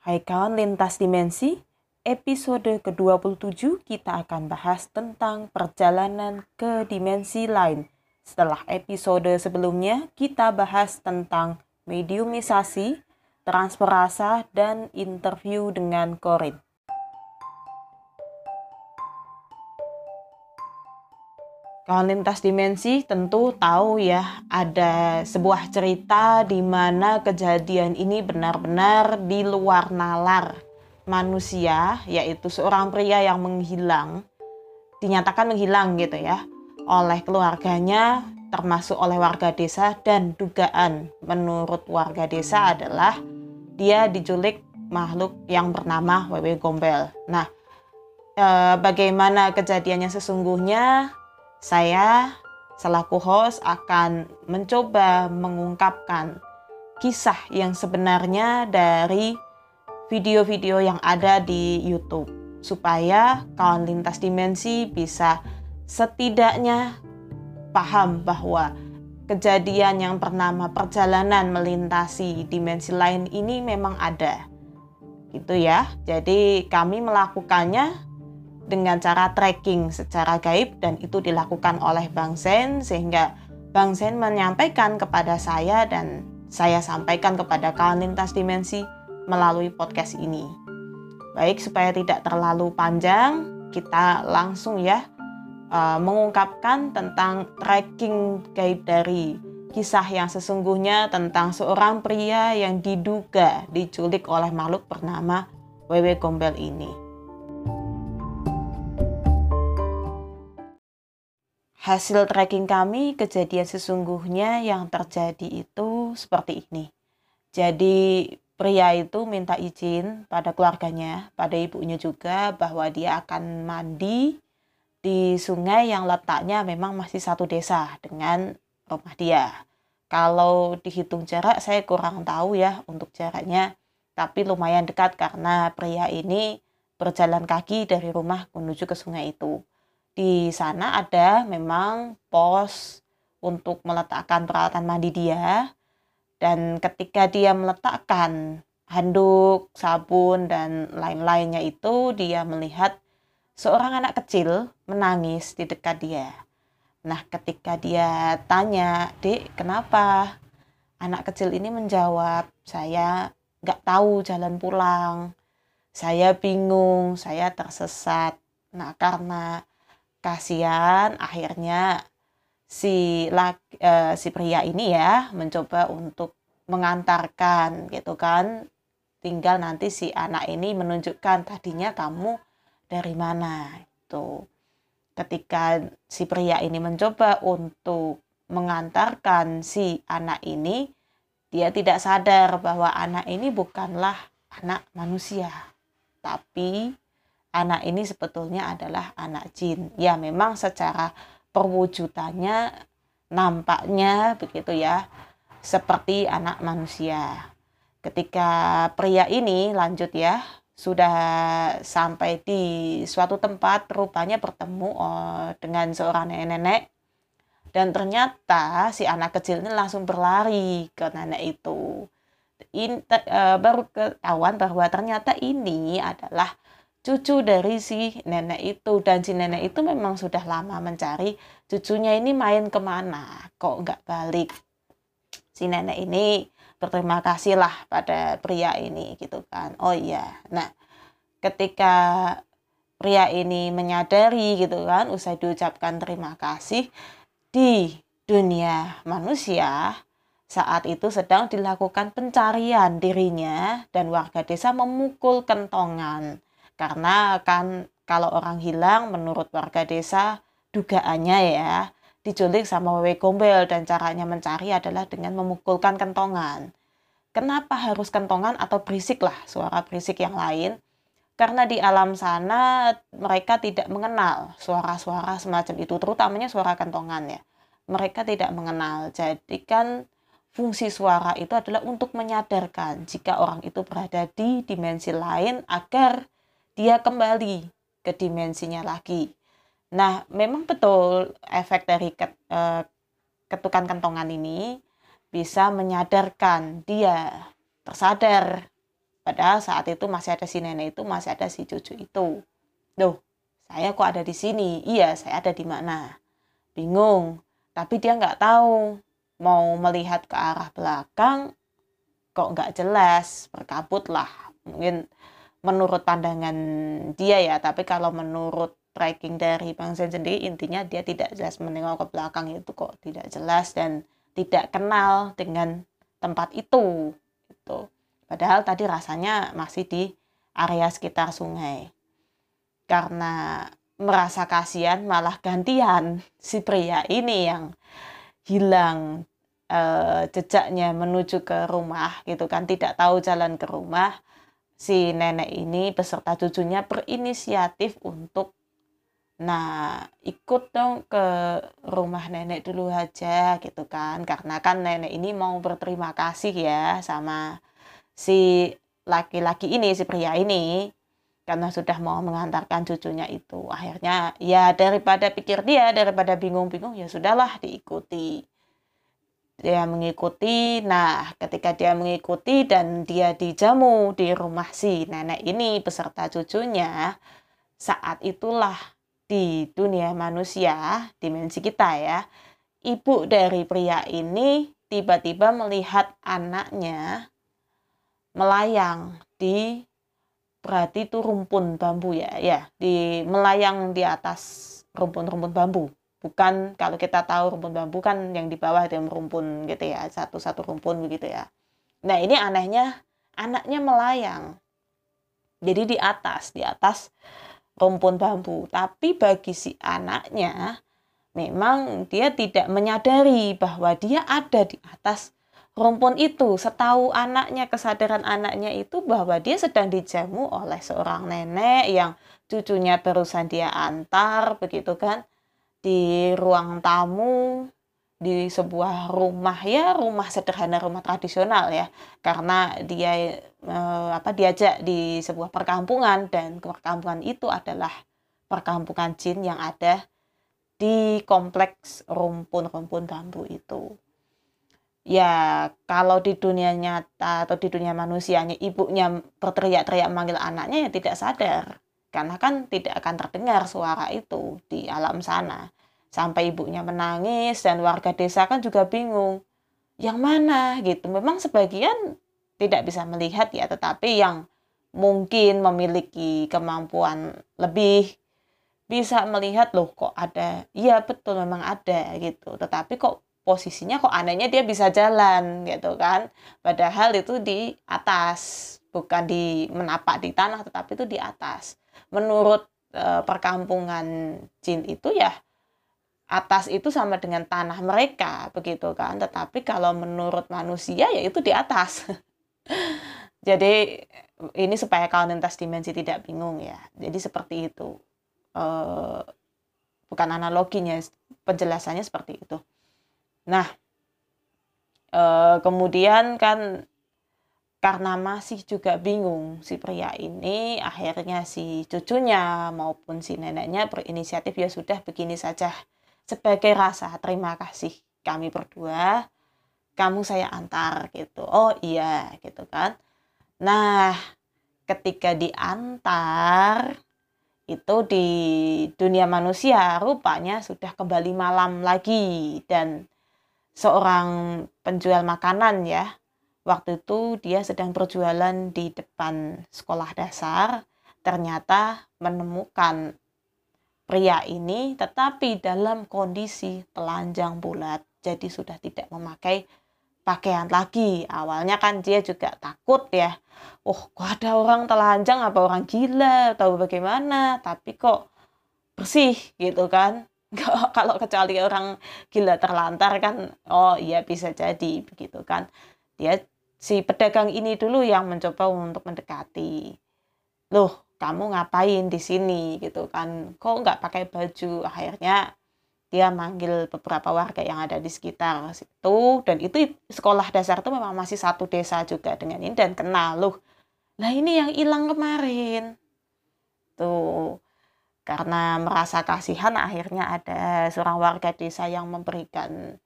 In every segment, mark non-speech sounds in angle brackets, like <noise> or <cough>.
Hai kawan lintas dimensi, episode ke-27 kita akan bahas tentang perjalanan ke dimensi lain. Setelah episode sebelumnya, kita bahas tentang mediumisasi, transfer rasa, dan interview dengan Korin. Kawan lintas dimensi tentu tahu ya ada sebuah cerita di mana kejadian ini benar-benar di luar nalar manusia yaitu seorang pria yang menghilang dinyatakan menghilang gitu ya oleh keluarganya termasuk oleh warga desa dan dugaan menurut warga desa adalah dia diculik makhluk yang bernama Wewe Gombel. Nah, eh, bagaimana kejadiannya sesungguhnya saya selaku host akan mencoba mengungkapkan kisah yang sebenarnya dari video-video yang ada di YouTube supaya kawan lintas dimensi bisa setidaknya paham bahwa kejadian yang bernama perjalanan melintasi dimensi lain ini memang ada. Gitu ya. Jadi kami melakukannya dengan cara tracking secara gaib dan itu dilakukan oleh Bang Sen sehingga Bang Sen menyampaikan kepada saya dan saya sampaikan kepada kawan lintas dimensi melalui podcast ini. Baik supaya tidak terlalu panjang, kita langsung ya uh, mengungkapkan tentang tracking gaib dari kisah yang sesungguhnya tentang seorang pria yang diduga diculik oleh makhluk bernama Wewe Gombel ini. Hasil tracking kami kejadian sesungguhnya yang terjadi itu seperti ini. Jadi pria itu minta izin pada keluarganya, pada ibunya juga bahwa dia akan mandi di sungai yang letaknya memang masih satu desa dengan rumah dia. Kalau dihitung jarak saya kurang tahu ya untuk jaraknya, tapi lumayan dekat karena pria ini berjalan kaki dari rumah menuju ke sungai itu di sana ada memang pos untuk meletakkan peralatan mandi dia dan ketika dia meletakkan handuk, sabun dan lain-lainnya itu dia melihat seorang anak kecil menangis di dekat dia. Nah, ketika dia tanya, "Dek, kenapa?" Anak kecil ini menjawab, "Saya nggak tahu jalan pulang. Saya bingung, saya tersesat." Nah, karena kasihan akhirnya si laki, uh, si pria ini ya mencoba untuk mengantarkan gitu kan. Tinggal nanti si anak ini menunjukkan tadinya kamu dari mana itu ketika si pria ini mencoba untuk mengantarkan si anak ini dia tidak sadar bahwa anak ini bukanlah anak manusia tapi anak ini sebetulnya adalah anak jin. Ya memang secara perwujudannya nampaknya begitu ya seperti anak manusia. Ketika pria ini lanjut ya sudah sampai di suatu tempat rupanya bertemu oh, dengan seorang nenek-nenek dan ternyata si anak kecil ini langsung berlari ke nenek itu. In, uh, baru ketahuan bahwa ternyata ini adalah cucu dari si nenek itu. Dan si nenek itu memang sudah lama mencari cucunya ini main ke mana kok nggak balik. Si nenek ini berterima kasih lah pada pria ini gitu kan. Oh iya nah ketika pria ini menyadari gitu kan usai diucapkan terima kasih di dunia manusia saat itu sedang dilakukan pencarian dirinya dan warga desa memukul kentongan karena kan kalau orang hilang menurut warga desa dugaannya ya diculik sama wewe gombel dan caranya mencari adalah dengan memukulkan kentongan. Kenapa harus kentongan atau berisik lah suara berisik yang lain? Karena di alam sana mereka tidak mengenal suara-suara semacam itu, terutamanya suara kentongan ya. Mereka tidak mengenal. Jadi kan fungsi suara itu adalah untuk menyadarkan jika orang itu berada di dimensi lain agar dia kembali ke dimensinya lagi. Nah, memang betul efek dari eh, ketukan kentongan ini bisa menyadarkan dia tersadar. Padahal saat itu masih ada si nenek itu masih ada si cucu itu. Loh saya kok ada di sini? Iya saya ada di mana? Bingung. Tapi dia nggak tahu. Mau melihat ke arah belakang kok nggak jelas? Berkabut lah mungkin menurut pandangan dia ya tapi kalau menurut tracking dari Bang Zen sendiri intinya dia tidak jelas menengok ke belakang itu kok tidak jelas dan tidak kenal dengan tempat itu itu padahal tadi rasanya masih di area sekitar sungai. Karena merasa kasihan malah gantian <laughs> si pria ini yang hilang e, jejaknya menuju ke rumah gitu kan tidak tahu jalan ke rumah si nenek ini beserta cucunya berinisiatif untuk nah ikut dong ke rumah nenek dulu aja gitu kan. Karena kan nenek ini mau berterima kasih ya sama si laki-laki ini si pria ini karena sudah mau mengantarkan cucunya itu. Akhirnya ya daripada pikir dia daripada bingung-bingung ya sudahlah diikuti dia mengikuti nah ketika dia mengikuti dan dia dijamu di rumah si nenek ini beserta cucunya saat itulah di dunia manusia, dimensi kita ya, ibu dari pria ini tiba-tiba melihat anaknya melayang di berarti itu rumpun bambu ya, ya, di melayang di atas rumpun-rumpun bambu. Bukan kalau kita tahu rumpun bambu kan yang di bawah itu rumpun gitu ya, satu-satu rumpun begitu ya. Nah, ini anehnya anaknya melayang. Jadi di atas, di atas rumpun bambu. Tapi bagi si anaknya, memang dia tidak menyadari bahwa dia ada di atas rumpun itu. Setahu anaknya, kesadaran anaknya itu bahwa dia sedang dijamu oleh seorang nenek yang cucunya barusan dia antar, begitu kan, di ruang tamu di sebuah rumah ya rumah sederhana rumah tradisional ya. Karena dia eh, apa diajak di sebuah perkampungan dan perkampungan itu adalah perkampungan jin yang ada di kompleks rumpun-rumpun bambu itu. Ya kalau di dunia nyata atau di dunia manusianya ibunya berteriak-teriak manggil anaknya ya tidak sadar karena kan tidak akan terdengar suara itu di alam sana. Sampai ibunya menangis dan warga desa kan juga bingung yang mana? gitu. Memang sebagian tidak bisa melihat ya tetapi yang mungkin memiliki kemampuan lebih bisa melihat loh kok ada? Iya betul memang ada gitu. Tetapi kok posisinya kok anehnya dia bisa jalan gitu kan. Padahal itu di atas bukan di menapak di tanah tetapi itu di atas. Menurut e, perkampungan jin itu ya atas itu sama dengan tanah mereka begitu kan? Tetapi kalau menurut manusia ya itu di atas. <laughs> Jadi ini supaya kalau lintas dimensi tidak bingung ya. Jadi seperti itu. E, bukan analoginya penjelasannya seperti itu. Nah e, kemudian kan karena masih juga bingung si pria ini akhirnya si cucunya maupun si neneknya berinisiatif ya sudah begini saja. Sebagai rasa terima kasih kami berdua kamu saya antar gitu. Oh iya gitu kan. Nah ketika diantar itu di dunia manusia rupanya sudah kembali malam lagi. Dan seorang penjual makanan ya waktu itu dia sedang berjualan di depan sekolah dasar ternyata menemukan pria ini tetapi dalam kondisi telanjang bulat jadi sudah tidak memakai pakaian lagi. Awalnya kan dia juga takut ya oh kok ada orang telanjang? Apa orang gila? Atau bagaimana? Tapi kok bersih gitu kan. <laughs> Kalau kecuali orang gila terlantar kan oh iya bisa jadi begitu kan dia si pedagang ini dulu yang mencoba untuk mendekati. Loh kamu ngapain di sini? Gitu kan. Kok nggak pakai baju? Akhirnya dia manggil beberapa warga yang ada di sekitar situ. Dan itu sekolah dasar itu memang masih satu desa juga dengan ini. Dan kenal loh. Nah ini yang hilang kemarin. Tuh. Karena merasa kasihan akhirnya ada seorang warga desa yang memberikan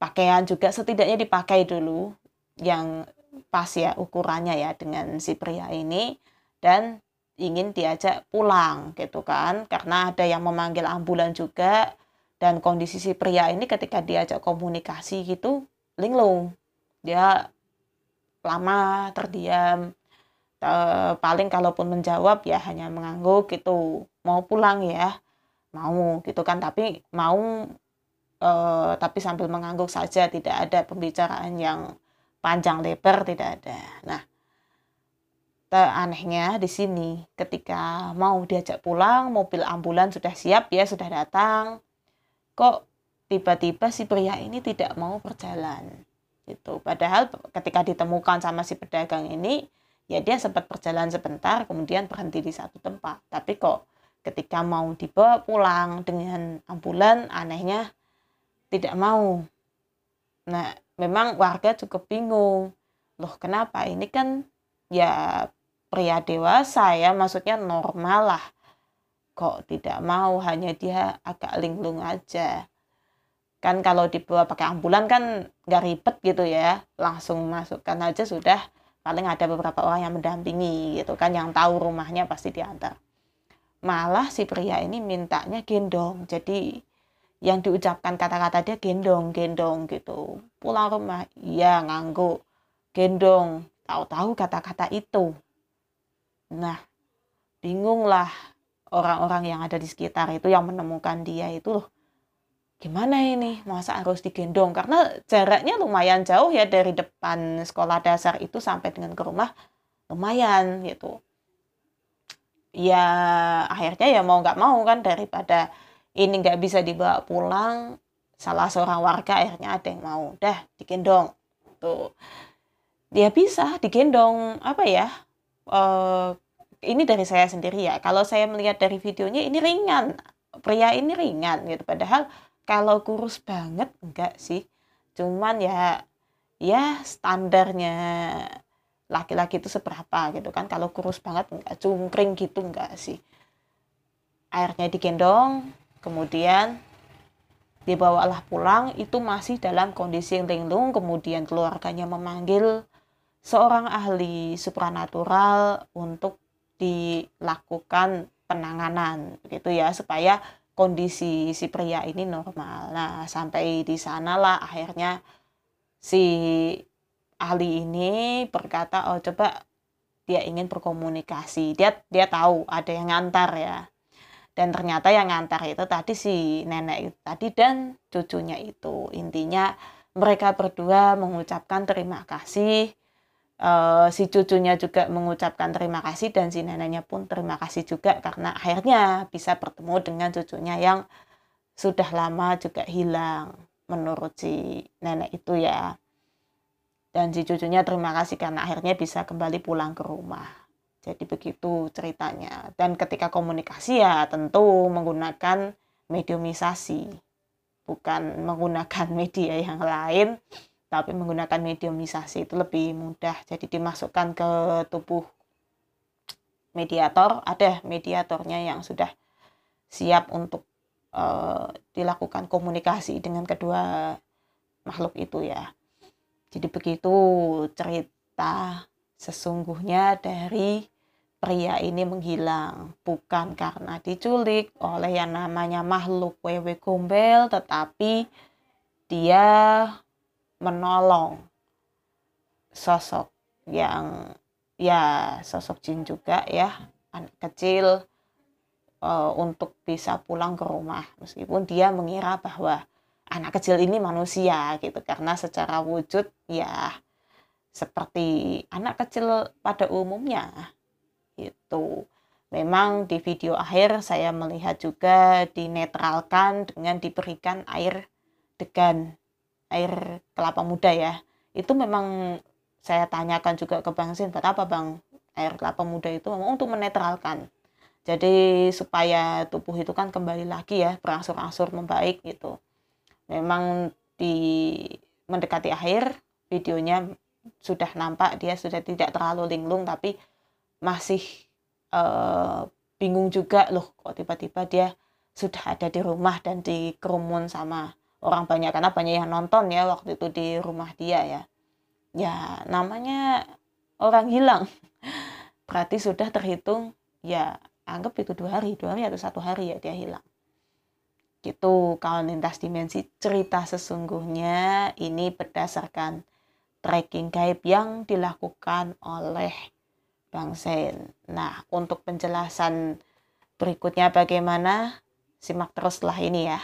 pakaian juga setidaknya dipakai dulu yang pas ya ukurannya ya dengan si pria ini dan ingin diajak pulang gitu kan. Karena ada yang memanggil ambulan juga dan kondisi si pria ini ketika diajak komunikasi gitu linglung. Dia lama terdiam. E, paling kalaupun menjawab ya hanya mengangguk gitu mau pulang ya? Mau gitu kan. Tapi mau e, tapi sambil mengangguk saja tidak ada pembicaraan yang panjang lebar tidak ada. Nah anehnya di sini ketika mau diajak pulang mobil ambulan sudah siap ya sudah datang. Kok tiba-tiba si pria ini tidak mau berjalan? Gitu. Padahal ketika ditemukan sama si pedagang ini ya dia sempat berjalan sebentar kemudian berhenti di satu tempat. Tapi kok ketika mau dibawa pulang dengan ambulan anehnya tidak mau. Nah memang warga cukup bingung. Loh kenapa? Ini kan ya pria dewasa ya maksudnya normal lah. Kok tidak mau? Hanya dia agak linglung aja. Kan kalau dibawa pakai ambulan kan nggak ribet gitu ya. Langsung masukkan aja sudah. Paling ada beberapa orang yang mendampingi gitu kan yang tahu rumahnya pasti diantar. Malah si pria ini mintanya gendong. Jadi yang diucapkan kata-kata dia gendong gendong gitu pulang rumah iya ngangguk gendong tahu-tahu kata-kata itu Nah, bingunglah orang-orang yang ada di sekitar itu yang menemukan dia itu loh. Gimana ini? Masa harus digendong? Karena jaraknya lumayan jauh ya dari depan sekolah dasar itu sampai dengan ke rumah lumayan gitu. Ya akhirnya ya mau nggak mau kan daripada ini nggak bisa dibawa pulang salah seorang warga akhirnya ada yang mau dah digendong tuh dia bisa digendong apa ya uh, ini dari saya sendiri ya. Kalau saya melihat dari videonya ini ringan. Pria ini ringan gitu. Padahal kalau kurus banget enggak sih. Cuman ya ya standarnya laki-laki itu seberapa gitu kan. Kalau kurus banget enggak cungkring gitu enggak sih. Airnya digendong, kemudian dibawalah pulang itu masih dalam kondisi yang linglung kemudian keluarganya memanggil seorang ahli supranatural untuk dilakukan penanganan gitu ya supaya kondisi si pria ini normal. Nah, sampai di sanalah akhirnya si ahli ini berkata, "Oh, coba dia ingin berkomunikasi. Dia dia tahu ada yang ngantar ya." Dan ternyata yang ngantar itu tadi si nenek itu tadi dan cucunya itu. Intinya mereka berdua mengucapkan terima kasih. Uh, si cucunya juga mengucapkan terima kasih dan si neneknya pun terima kasih juga karena akhirnya bisa bertemu dengan cucunya yang sudah lama juga hilang menurut si nenek itu ya. Dan si cucunya terima kasih karena akhirnya bisa kembali pulang ke rumah jadi begitu ceritanya. Dan ketika komunikasi ya tentu menggunakan mediumisasi. Bukan menggunakan <laughs> media yang lain tapi menggunakan mediumisasi itu lebih mudah. Jadi dimasukkan ke tubuh mediator. Ada mediatornya yang sudah siap untuk uh, dilakukan komunikasi dengan kedua makhluk itu ya. Jadi begitu cerita sesungguhnya dari pria ini menghilang bukan karena diculik oleh yang namanya makhluk wewe gombel tetapi dia menolong sosok yang ya sosok jin juga ya anak kecil uh, untuk bisa pulang ke rumah. Meskipun dia mengira bahwa anak kecil ini manusia gitu karena secara wujud ya seperti anak kecil pada umumnya itu memang di video akhir saya melihat juga dinetralkan dengan diberikan air degan air kelapa muda ya. Itu memang saya tanyakan juga ke Bang Sin buat apa Bang? Air kelapa muda itu? Memang untuk menetralkan. Jadi supaya tubuh itu kan kembali lagi ya berangsur-angsur membaik gitu. Memang di mendekati akhir videonya sudah nampak dia sudah tidak terlalu linglung tapi masih uh, bingung juga loh kok tiba-tiba dia sudah ada di rumah dan di kerumun sama orang banyak. Karena banyak yang nonton ya waktu itu di rumah dia ya. Ya namanya orang hilang. <laughs> Berarti sudah terhitung ya anggap itu dua hari. Dua hari atau satu hari ya dia hilang. Gitu kalau lintas dimensi cerita sesungguhnya ini berdasarkan tracking gaib yang dilakukan oleh Bang Sen. Nah, untuk penjelasan berikutnya bagaimana, simak teruslah ini ya.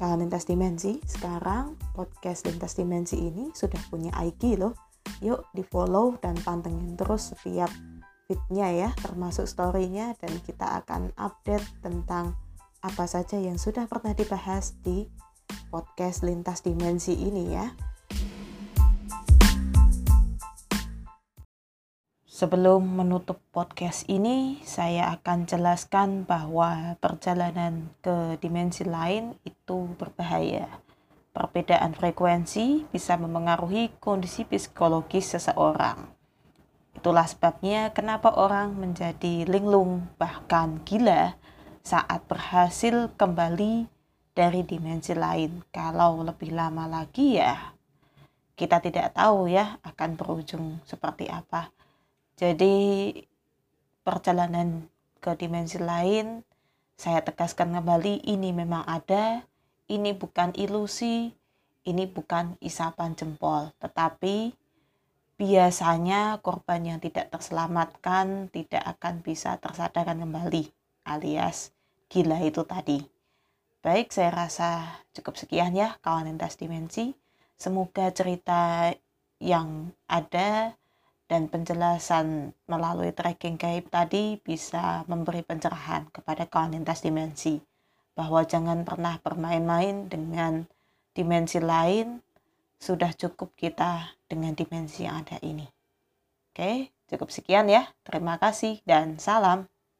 Kalau lintas dimensi, sekarang podcast lintas dimensi ini sudah punya IG loh. Yuk di follow dan pantengin terus setiap feednya ya, termasuk storynya dan kita akan update tentang apa saja yang sudah pernah dibahas di podcast lintas dimensi ini ya. Sebelum menutup podcast ini, saya akan jelaskan bahwa perjalanan ke dimensi lain itu berbahaya. Perbedaan frekuensi bisa memengaruhi kondisi psikologis seseorang. Itulah sebabnya kenapa orang menjadi linglung bahkan gila saat berhasil kembali dari dimensi lain. Kalau lebih lama lagi ya kita tidak tahu ya akan berujung seperti apa. Jadi perjalanan ke dimensi lain saya tegaskan kembali ini memang ada, ini bukan ilusi, ini bukan isapan jempol, tetapi biasanya korban yang tidak terselamatkan tidak akan bisa tersadarkan kembali alias gila itu tadi. Baik, saya rasa cukup sekian ya kawan lintas dimensi. Semoga cerita yang ada dan penjelasan melalui tracking gaib tadi bisa memberi pencerahan kepada kawan lintas dimensi bahwa jangan pernah bermain-main dengan dimensi lain sudah cukup kita dengan dimensi yang ada ini. Oke, cukup sekian ya. Terima kasih dan salam.